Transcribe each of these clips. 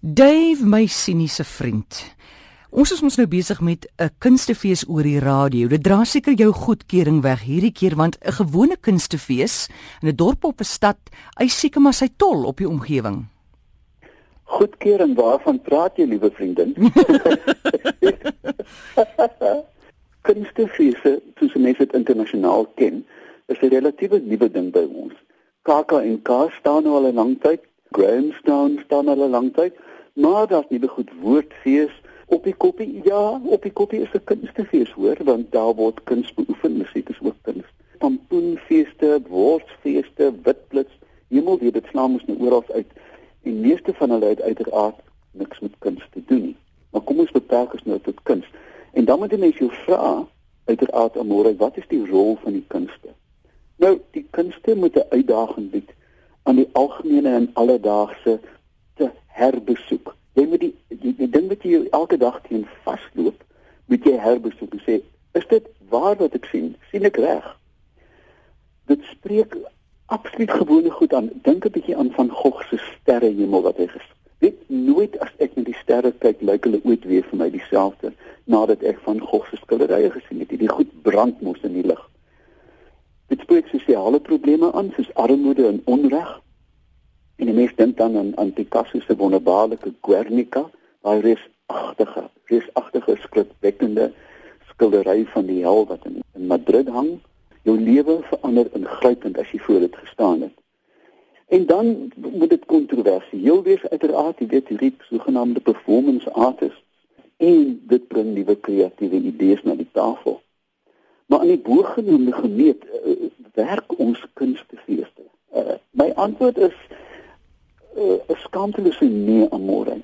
Dave, my siniese vriend. Ons is mos nou besig met 'n kunstefees oor die radio. Dit dra seker jou goedkeuring weg hierdie keer want 'n gewone kunstefees in 'n dorp op 'n stad, eis seker maar sy tol op die omgewing. Goedkeuring, waarvan praat jy, liewe vriendin? Kunstefees, soos mense dit internasionaal ken, is 'n relatiewe nuwe ding by ons. KAK en K staan nou al 'n lang tyd Grahamstown staan al 'n lang tyd, maar daar's nie begoed woordfees op die koppie. Ja, op die koppie is 'n kunstefees hoor, want daar word kuns beoefen, musiek is ook kuns. Pampoenfeeste, woordfeeste, witblits, hemel weet dit slaam ons nou oral uit. Die meeste van hulle het uiteraard niks met kuns te doen nie. Maar kom ons beperk ons nou tot kuns. En dan moet jy mens jou vra uiteraard amore, wat is die rol van die kunste? Nou, die kunste moet 'n uitdaging bied aan die algemene en alledaagse te herbesoek. Jy moet die die, die ding wat jy elke dag teen vasloop, moet jy herbesoek en sê, is dit waar wat ek sien? sien ek reg? Dit spreek absoluut gewone goed aan. Dink 'n bietjie aan van Gogh se sterrehemel wat hy gesien Weet nooit as ek na die sterre kyk, lyk hulle ooit weer vir my dieselfde nadat ek van Gogh se skilderye gesien het. Die goed brand mos in die lig. Dit spreek sosiale probleme aan soos armoede en onreg. En die mens dink dan aan aan Picasso se wonderbaarlike Guernica, daai reusagtige, reusagtige skrifwekkende skildery van die hel wat in, in Madrid hang. Jou lewe verander ingrypend as jy voor dit gestaan het. En dan moet dit kontroversieel wees uiteraard, jy weet hierdie sogenaamde performance artists en dit bring nuwe kreatiewe idees na die tafel. Maar in die bogenoemde gemeet werk ons kunstefeeste. Uh, my antwoord is 'n uh, skaamtelose nee amore.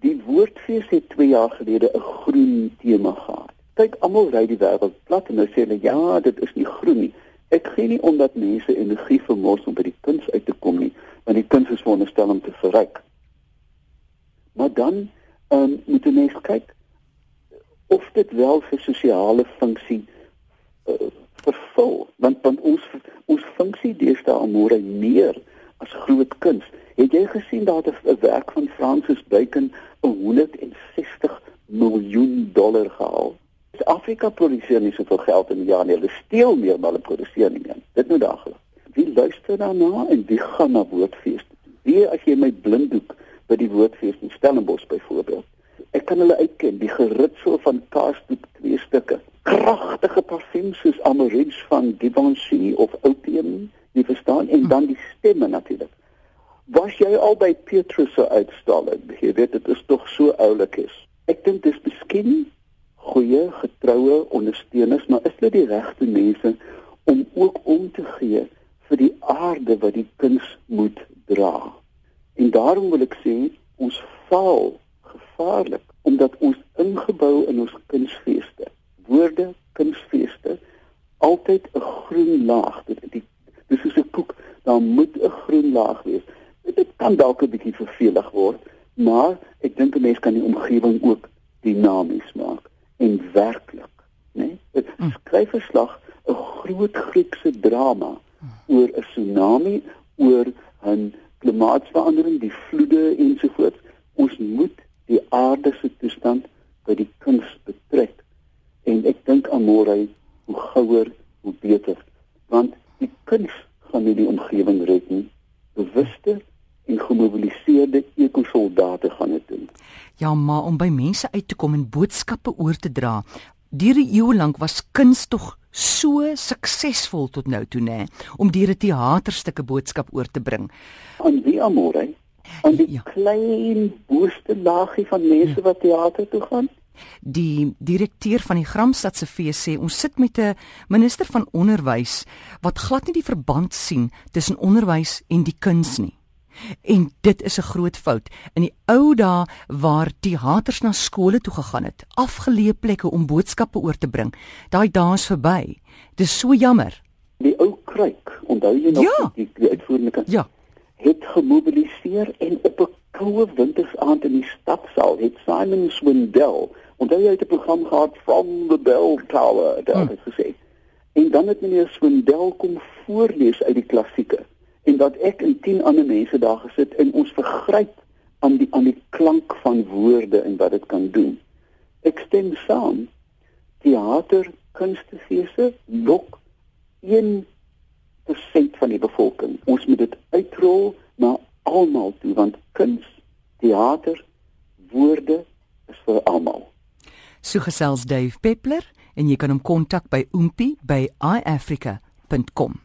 Die woordfees het 2 jaar gelede 'n groen tema gehad. Kyk, almal ry die wêreld plat en hulle sê hulle ja, dit is nie groen nie. Ek gee nie omdat mense energie vermors om by die kuns uit te kom nie, want die kuns is veronderstel om te verryk. Maar dan ehm um, moet jy net kyk of dit wel vir sosiale funksie uh, vervul want want ons ons funksie deesdae almore meer as groot kuns. Het jy gesien dat 'n werk van Francis Bacon 160 miljoen dollar gehaal? Afrika produseer nie soveel geld in die jaar nie. Hulle steel meer maar hulle produseer nie meer. Dit moet daaglik. Wie luister daarna en wie gaan na woordfees? Wie as jy my blinddoek by die woordfees in Stellenbosch byvoorbeeld. Ek kan hulle uitken, die geritsel van kaasdoek soos Amaryllis van Givenchy of Opium, jy verstaan, en dan die stemme natuurlik. Was jy al by Petrus se uitstalling? Jy weet dit is tog so oulik is. Ek dink dis miskien goeie getroue ondersteuners, maar is dit die regte mense om ook om te gee vir die aarde wat die kuns moet dra? En daarom wil ek sê ons faal gevaarlik omdat ons ingebou in ons kunsfeeste woorde kunsfeeste altyd 'n groen laag. Dit dit dis soos 'n koek daar moet 'n groen laag wees. Dit kan dalk 'n bietjie vervelig word maar ek dink 'n mens kan die omgewing ook dinamies maak en werklik nee? dit skryf verslag 'n groot Griekse drama oor 'n tsunami oor 'n klimaatsverandering die vloede ensovoorts. Ons moet die aarde se toestand by die kuns betrek. En ek dink aan môre hoe gouer hoe beter want die kuns gaan nie die omgewing red nie. Bewuste en gemobiliseerde ekosoldate gaan dit doen. Ja maar om by mense uit te kom en boodskappe oor te dra deur die eeue lank was kuns tog so suksesvol tot nou toe nê om deur 'n teaterstukke boodskap oor te bring. Aan wie amore aan die ja. klein booste laagie van mense ja. wat teater toe gaan Die direkteur van die Gramstad se fees sê ons sit met 'n minister van onderwys wat glad nie die verband sien tussen onderwys en die kuns nie. En dit is 'n groot fout. In die ou dae waar teaters na skole toe gegaan het, afgeleë plekke om boodskappe oor te bring, daai dae is verby. Dis so jammer. Die ou kruik, onthou jy nog ja. die, die uitvoerende? Ja. Het gemobiliseer en op 'n koue wintersaand in die stadsaal het Simon Swindell Onthou jy het 'n program gehad from the bell tower daar hmm. het gesê. En dan het meneer Swindel kom voorlees uit die klassieke en dat ek en 10 ander mense daar gesit en ons vergryp aan die aan die klank van woorde en wat dit kan doen. Ek stem saam. Theater, kunstefeeste lok 1% van die bevolking. Ons moet dit uitrol na almal toe want kuns, theater, woorde is vir almal. So gesels Dave Peppler en jy kan hom kontak by oompie by iafrica.com.